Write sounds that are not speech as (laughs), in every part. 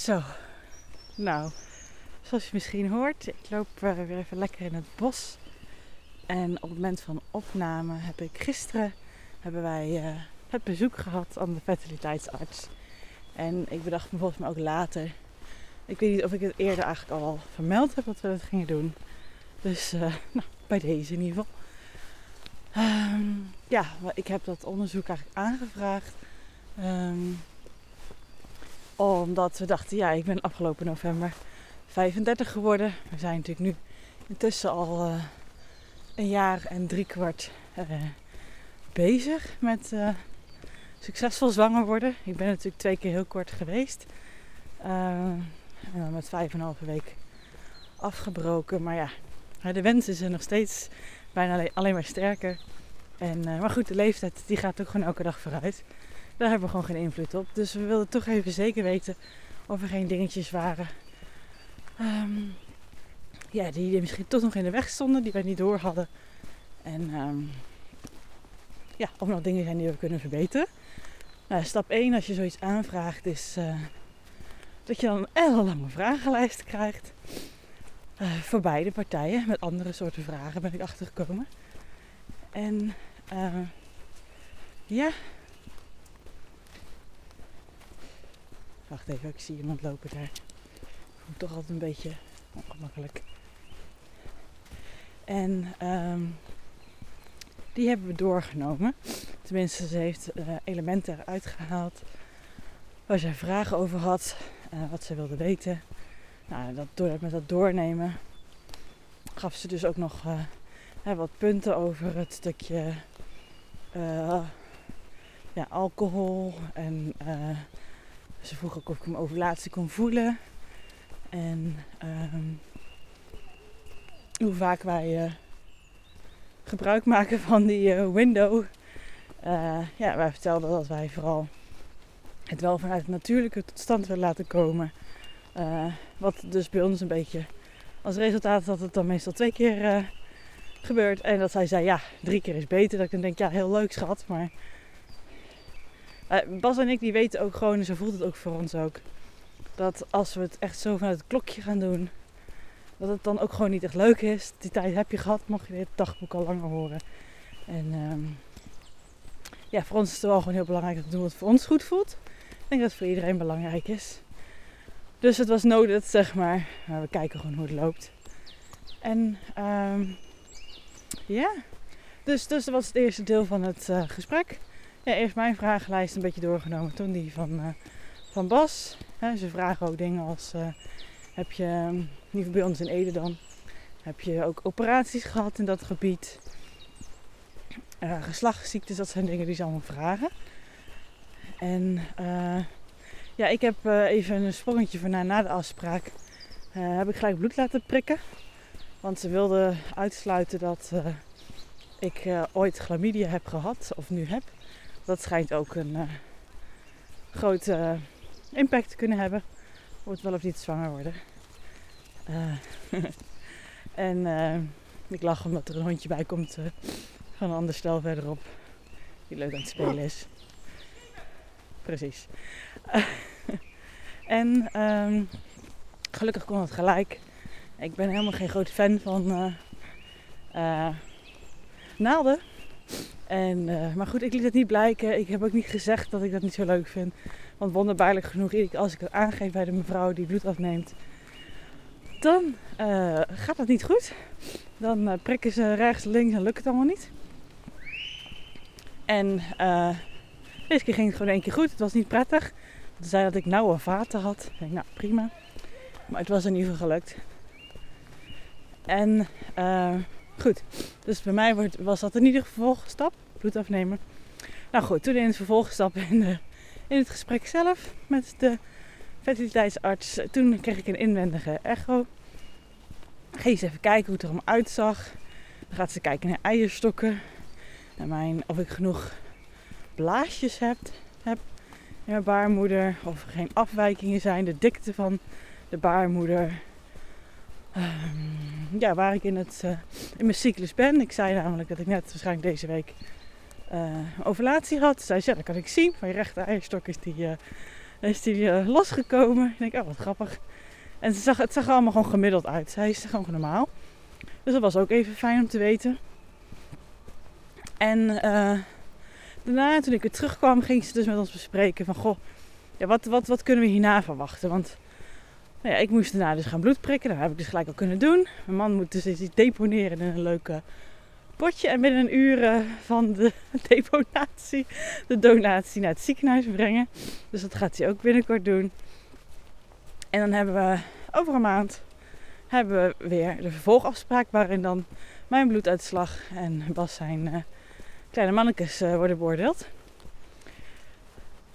Zo, nou, zoals je misschien hoort, ik loop uh, weer even lekker in het bos. En op het moment van opname heb ik gisteren hebben wij uh, het bezoek gehad aan de fertiliteitsarts. En ik bedacht me volgens mij ook later. Ik weet niet of ik het eerder eigenlijk al vermeld heb dat we dat gingen doen. Dus uh, nou, bij deze in ieder geval. Um, ja, ik heb dat onderzoek eigenlijk aangevraagd. Um, omdat we dachten, ja, ik ben afgelopen november 35 geworden. We zijn natuurlijk nu intussen al uh, een jaar en drie kwart uh, bezig met uh, succesvol zwanger worden. Ik ben natuurlijk twee keer heel kort geweest. en dan met vijf en een halve week afgebroken. Maar ja, de wens is er nog steeds bijna alleen, alleen maar sterker. En, maar goed, de leeftijd die gaat ook gewoon elke dag vooruit. Daar hebben we gewoon geen invloed op. Dus we wilden toch even zeker weten of er geen dingetjes waren. Um, ja, die misschien toch nog in de weg stonden, die wij niet door hadden. En um, ja, of nog dingen zijn die we kunnen verbeteren. Nou, stap 1 als je zoiets aanvraagt is uh, dat je dan een hele lange vragenlijst krijgt. Uh, voor beide partijen, met andere soorten vragen ben ik achtergekomen. En uh, ja, Wacht even, ik zie iemand lopen daar. Ik voel toch altijd een beetje ongemakkelijk. En um, die hebben we doorgenomen. Tenminste, ze heeft uh, elementen eruit gehaald waar ze vragen over had, uh, wat ze wilde weten. Nou, dat, door, met dat doornemen gaf ze dus ook nog uh, wat punten over het stukje ja, alcohol en ze vroeg ook of ik hem ovulatie kon voelen. En um, hoe vaak wij uh, gebruik maken van die uh, window. Uh, ja, wij vertelden dat wij vooral het wel vanuit het natuurlijke tot stand willen laten komen. wat dus bij ons een beetje als resultaat dat het dan meestal twee keer gebeurt. En dat zij zei, ja, drie keer is beter. Dat ik denk, ja, heel leuk schat, maar Bas en ik die weten ook gewoon, en zo voelt het ook voor ons ook, dat als we het echt zo vanuit het klokje gaan doen, dat het dan ook gewoon niet echt leuk is. Die tijd heb je gehad, mocht je dit dagboek al langer horen. En um, ja, voor ons is het wel gewoon heel belangrijk dat we doen wat voor ons goed voelt. Ik denk dat het voor iedereen belangrijk is. Dus het was nodig, zeg maar. maar we kijken gewoon hoe het loopt. En um, ja, dus, dus dat was het eerste deel van het uh, gesprek ja, eerst mijn vragenlijst een beetje doorgenomen. Toen die van, uh, van Bas. ze vragen ook dingen als: uh, heb je, ieder geval bij ons in Ede dan, heb je ook operaties gehad in dat gebied? Uh, geslachtsziektes, dat zijn dingen die ze allemaal vragen. En ja, ik heb even een sprongetje van na, na de afspraak. heb ik gelijk bloed laten prikken. Want ze wilden uitsluiten dat ik ooit chlamydia heb gehad, of nu heb dat schijnt ook een uh, grote uh, impact te kunnen hebben het wel of niet zwanger worden. Uh, (laughs) en ik lach omdat er een hondje bij komt van een ander stel verderop. Die leuk aan het spelen is. Precies. (laughs) en um, gelukkig kon het gelijk. Ik ben helemaal geen grote fan van naalden. En, uh, maar goed, ik liet het niet blijken. Ik heb ook niet gezegd dat ik dat niet zo leuk vind. Want wonderbaarlijk genoeg, als ik het aangeef bij de mevrouw die bloed afneemt, dan uh, gaat dat niet goed. Dan uh, prikken ze rechts, links en lukt het allemaal niet. En deze keer ging het gewoon één keer goed. Het was niet prettig. Ze zei dat ik nauwe vaten had. Ik denk, nou prima. Maar het was in ieder geval gelukt. En Goed, dus bij mij was dat in ieder geval stap, bloed afnemen. Nou goed, toen in het vervolgstap in, in het gesprek zelf met de fertiliteitsarts, toen kreeg ik een inwendige echo. Ga eens even kijken hoe het er allemaal uitzag. Dan gaat ze kijken naar eierstokken. Naar mijn, of ik genoeg blaasjes heb, heb in mijn baarmoeder. Of er geen afwijkingen zijn. De dikte van de baarmoeder. Um, ja, waar ik in, het, uh, in mijn cyclus ben. Ik zei namelijk dat ik net waarschijnlijk deze week uh, ovulatie had. Zij zei, ja, dat kan ik zien. Van je rechter eierstok is die Dan is die losgekomen. Ik denk, oh wat grappig. En ze zag, het zag er allemaal gewoon gemiddeld uit. Zij is gewoon normaal. Dus dat was ook even fijn om te weten. En daarna, toen ik weer terugkwam, ging ze dus met ons bespreken van... Goh, ja, wat, wat, wat kunnen we hierna verwachten? Want nou ja, ik moest daarna dus gaan bloed prikken. Dat heb ik dus gelijk al kunnen doen. Mijn man moet dus iets deponeren in een leuke potje. En binnen een uur uh, van de (laughs) deponatie, de donatie naar het ziekenhuis brengen. Dus dat gaat hij ook binnenkort doen. En dan hebben we over een maand hebben we weer de vervolgafspraak waarin dan mijn bloeduitslag en Bas zijn uh, kleine mannetjes uh, worden beoordeeld.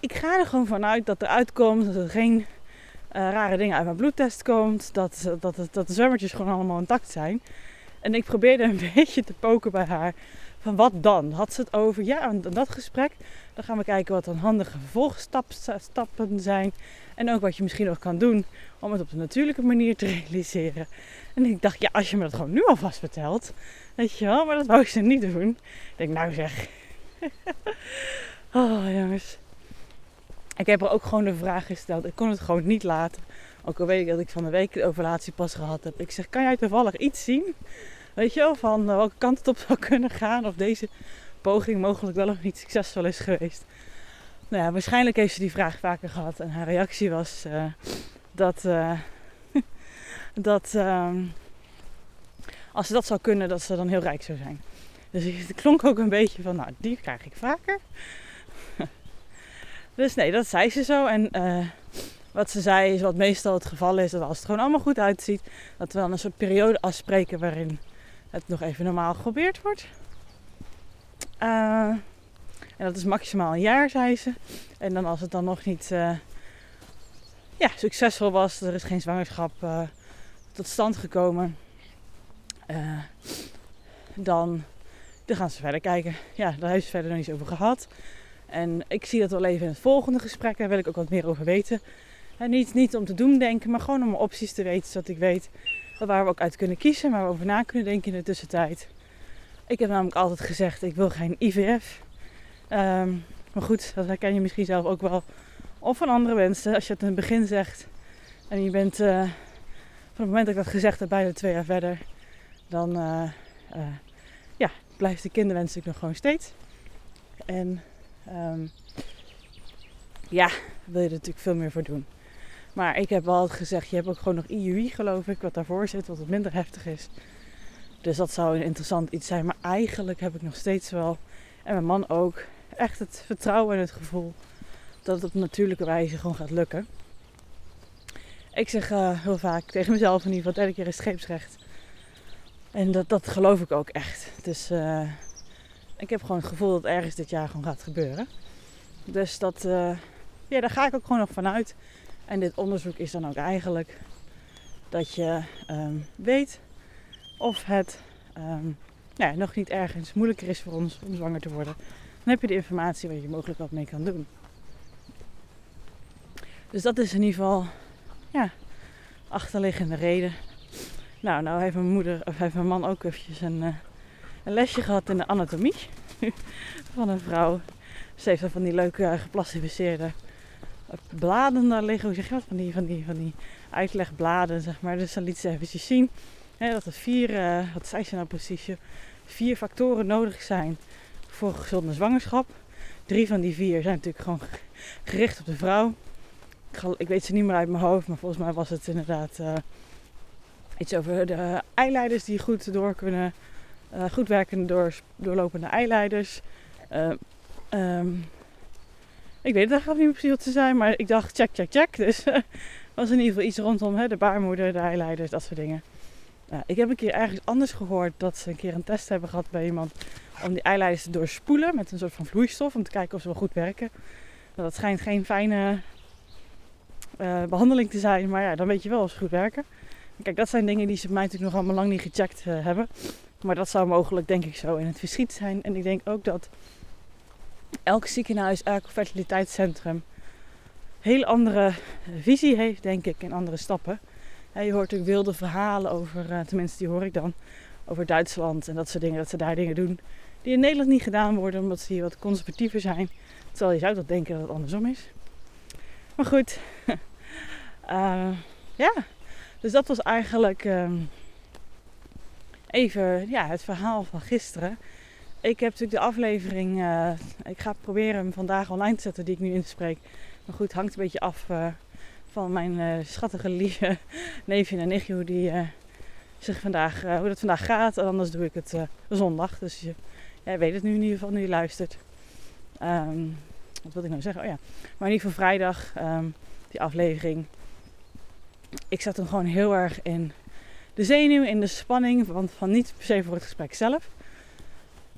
Ik ga er gewoon vanuit dat er uitkomt dat er geen rare dingen uit mijn bloedtest komt. Dat, dat, dat de zwemmertjes gewoon allemaal intact zijn. En ik probeerde een (laughs) beetje te poken bij haar. Van wat dan? Had ze het over? Ja, en dat gesprek. Dan gaan we kijken wat dan handige vervolgstappen zijn. En ook wat je misschien nog kan doen om het op de natuurlijke manier te (laughs) realiseren. En ik dacht, ja, als je me dat gewoon nu alvast vertelt. Weet je wel, maar dat wou ik ze niet doen. Ik denk, nou zeg. (laughs) oh jongens. Ik heb er ook gewoon de vraag gesteld. Ik kon het gewoon niet laten. Ook al weet ik dat ik van de week de ovulatie pas gehad heb. Ik zeg, kan jij toevallig iets zien? Weet je wel, van uh, welke kant het op zou kunnen gaan. Of deze poging mogelijk wel of niet succesvol is geweest. Nou ja, waarschijnlijk heeft ze die vraag vaker gehad. En haar reactie was uh, dat, uh, (laughs) dat ehm, als ze dat zou kunnen, dat ze dan heel rijk zou zijn. Dus het klonk ook een beetje van, nou, die krijg ik vaker. Dus nee, dat zei ze zo. En wat ze zei is wat meestal het geval is, dat als het gewoon allemaal goed uitziet, dat we dan een soort periode afspreken waarin het nog even normaal geprobeerd wordt. Uh, en dat is maximaal een jaar, zei ze. En dan als het dan nog niet uh, ja, succesvol was, er is geen zwangerschap tot stand gekomen, dan, dan gaan ze verder kijken. Ja, daar heeft ze verder nog niet over gehad. En ik zie dat wel even in het volgende gesprek. Daar wil ik ook wat meer over weten. En niet, niet om te doen denken, maar gewoon om opties te weten. Zodat ik weet waar we ook uit kunnen kiezen, maar we over na kunnen denken in de tussentijd. Ik heb namelijk altijd gezegd, ik wil geen IVF. Um, maar goed, dat herken je misschien zelf ook wel. Of van andere mensen. Als je het in het begin zegt en je bent uh, van het moment dat ik dat gezegd heb, bijna twee jaar verder, dan uh, ja, blijft de kinderwens natuurlijk nog gewoon steeds. En um, ja, wil je er natuurlijk veel meer voor doen. Maar ik heb wel gezegd, je hebt ook gewoon nog IUI geloof ik, wat daarvoor zit, wat wat minder heftig is. Dus dat zou een interessant iets zijn. Maar eigenlijk heb ik nog steeds wel, en mijn man ook, echt het vertrouwen en het gevoel dat het op natuurlijke wijze gewoon gaat lukken. Ik zeg uh, heel vaak tegen mezelf in ieder geval, elke keer is scheepsrecht. En dat, dat geloof ik ook echt. Dus uh, ik heb gewoon het gevoel dat ergens dit jaar gewoon gaat gebeuren. Dus dat, uh, ja, daar ga ik ook gewoon nog vanuit. En dit onderzoek is dan ook eigenlijk dat je um, weet of het nou ja, nog niet ergens moeilijker is voor ons om zwanger te worden. Dan heb je de informatie waar je mogelijk wat mee kan doen. Dus dat is in ieder geval ja, achterliggende reden. Nou, nou heeft mijn moeder of heeft mijn man ook eventjes een, uh, een lesje gehad in de anatomie (laughs) van een vrouw. Ze heeft van die leuke uh, geplastificeerde bladen daar liggen. Hoe zeg je dat? Van die, van die, van die uitlegbladen, zeg maar. Dus dan liet ze eventjes zien hè, dat er vier, uh, wat zei ze nou precies, vier factoren nodig zijn voor gezonde zwangerschap. Drie van die vier zijn natuurlijk gewoon gericht op de vrouw. Ik, weet ze niet meer uit mijn hoofd, maar volgens mij was het inderdaad iets over de eileiders die goed door kunnen, uh, goed werkende door, doorlopende eileiders. Um, ik weet het eigenlijk niet precies wat ze zijn, maar ik dacht check, check, check. (laughs) Dus was in ieder geval iets rondom hè, de baarmoeder, de eileiders, dat soort dingen. Uh, ik heb een keer ergens anders gehoord dat ze een keer een test hebben gehad bij iemand om die eileiders te doorspoelen met een soort van vloeistof om te kijken of ze wel goed werken. Nou, dat schijnt geen fijne uh, behandeling te zijn, maar ja, dan weet je wel of ze goed werken. Kijk, dat zijn dingen die ze bij mij natuurlijk nog allemaal lang niet gecheckt uh, hebben. Maar dat zou mogelijk, denk ik, zo in het verschiet zijn. En ik denk ook dat elk ziekenhuis, elk fertiliteitscentrum heel andere visie heeft, denk ik, en andere stappen. je hoort natuurlijk wilde verhalen over, uh, tenminste die hoor ik dan, over Duitsland en dat soort dingen, dat ze daar dingen doen die in Nederland niet gedaan worden omdat ze hier wat conservatiever zijn. Terwijl je zou toch denken dat het andersom is. Maar goed. uh, (laughs) ja, dus dat was eigenlijk um, even ja, het verhaal van gisteren. Ik heb natuurlijk de aflevering, uh, ik ga proberen hem vandaag online te zetten die ik nu inspreek. Maar goed, hangt een beetje af uh, van mijn uh, schattige lieve (laughs) neefje en nichtje hoe, die, zich vandaag, hoe dat vandaag gaat. En anders doe ik het zondag. Dus je, jij weet het nu in ieder geval nu je luistert. Um, wat wil ik nou zeggen? Oh ja, maar in ieder geval vrijdag, um, die aflevering. Ik zat hem gewoon heel erg in de zenuw, in de spanning. Want van niet per se voor het gesprek zelf.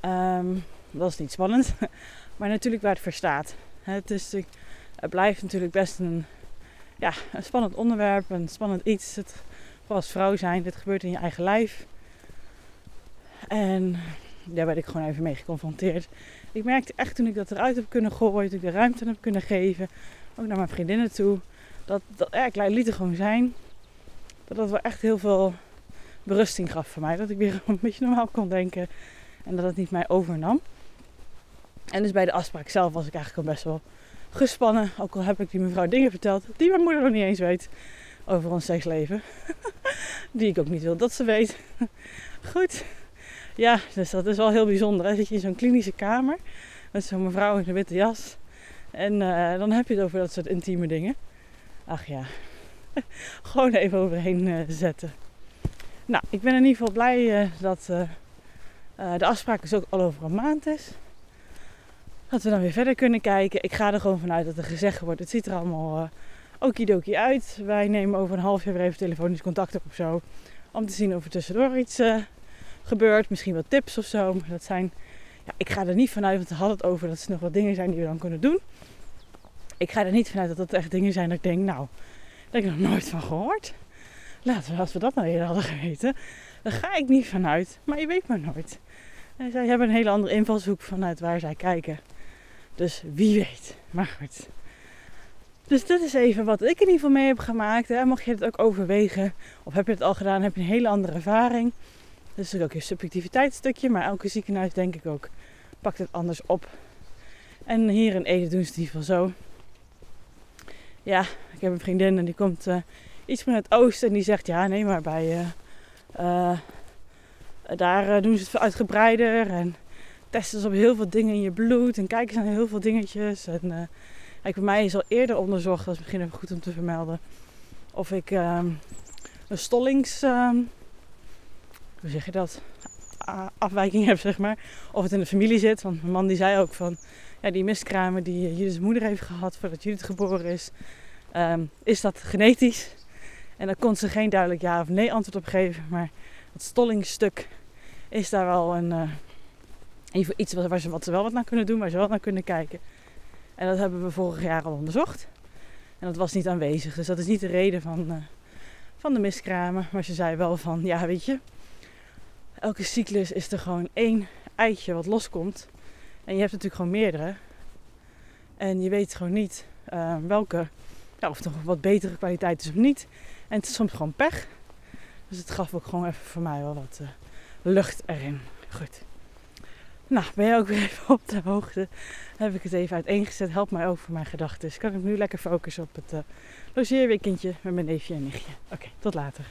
Um, dat is niet spannend. (laughs) maar natuurlijk waar het voor staat. Het, is, het blijft natuurlijk best een, ja, een spannend onderwerp. Een spannend iets. Het, vooral als vrouw zijn. Dit gebeurt in je eigen lijf. En daar werd ik gewoon even mee geconfronteerd. Ik merkte echt toen ik dat eruit heb kunnen gooien, toen ik de ruimte heb kunnen geven, ook naar mijn vriendinnen toe, dat, dat ja, ik liet er gewoon zijn. Dat dat wel echt heel veel berusting gaf voor mij. Dat ik weer (laughs) een beetje normaal kon denken en dat het niet mij overnam. En dus bij de afspraak zelf was ik eigenlijk al best wel gespannen. Ook al heb ik die mevrouw dingen verteld die mijn moeder nog niet eens weet over ons seksleven. (laughs) die ik ook niet wil dat ze weet. (laughs) Goed. Ja, dus dat is wel heel bijzonder. Hè? Zit je in zo'n klinische kamer met zo'n mevrouw in een witte jas. En uh, dan heb je het over dat soort intieme dingen. Ach ja, gewoon even overheen uh, zetten. Nou, ik ben in ieder geval blij uh, dat de afspraak dus ook al over een maand is. Dat we dan weer verder kunnen kijken. Ik ga er gewoon vanuit dat er gezegd wordt. Het ziet er allemaal okidoki uit. Wij nemen over een half jaar weer even telefonisch contact op of zo. Om te zien of er tussendoor iets gebeurt. Misschien wat tips of zo. Dat zijn, ja, ik ga er niet vanuit, want we hadden het over dat er nog wat dingen zijn die we dan kunnen doen. Ik ga er niet vanuit dat dat echt dingen zijn dat ik denk, nou, daar heb ik nog nooit van gehoord. We, als we dat nou eerder hadden geweten, daar ga ik niet vanuit. Maar je weet maar nooit. En zij hebben een hele andere invalshoek vanuit waar zij kijken. Dus wie weet. Maar goed. Dus dit is even wat ik in ieder geval mee heb gemaakt. Hè. Mocht je het ook overwegen, of heb je het al gedaan, heb je een hele andere ervaring. Dat is ook een subjectiviteitsstukje, maar elke ziekenhuis denk ik ook pakt het anders op. En hier in Ede doen ze in ieder geval zo. Ja, ik heb een vriendin en die komt uh, iets van het oosten en die zegt ja, nee, maar bij uh, uh, daar doen ze het veel uitgebreider en testen ze op heel veel dingen in je bloed en kijken ze naar heel veel dingetjes. En kijk, bij mij is al eerder onderzocht, dat is misschien goed om te vermelden, of ik ehm, een stollings ehm, hoe zeg je dat, afwijking heb, zeg maar. Of het in de familie zit. Want mijn man die zei ook van, ja, die miskramen die Judith's moeder heeft gehad voordat Judith geboren is, um, is dat genetisch? En daar kon ze geen duidelijk ja of nee antwoord op geven. Maar het stollingstuk is daar wel een, uh, iets waar ze, wat ze wel wat naar kunnen doen, waar ze wel naar kunnen kijken. En dat hebben we vorig jaar al onderzocht. En dat was niet aanwezig. Dus dat is niet de reden van, uh, van de miskramen. Maar ze zei wel van, ja weet je, elke cyclus is er gewoon één eitje wat loskomt. En je hebt natuurlijk gewoon meerdere. En je weet gewoon niet uh, welke, ja, of nog wat betere kwaliteit is of niet. En het is soms gewoon pech. Dus het gaf ook gewoon even voor mij wel wat uh, lucht erin. Goed. Nou, ben je ook weer even op de hoogte? Heb ik het even uiteengezet. Help mij ook voor mijn gedachten. Kan ik nu lekker focussen op het uh, logeerweekendje met mijn neefje en nichtje. Oké, tot later.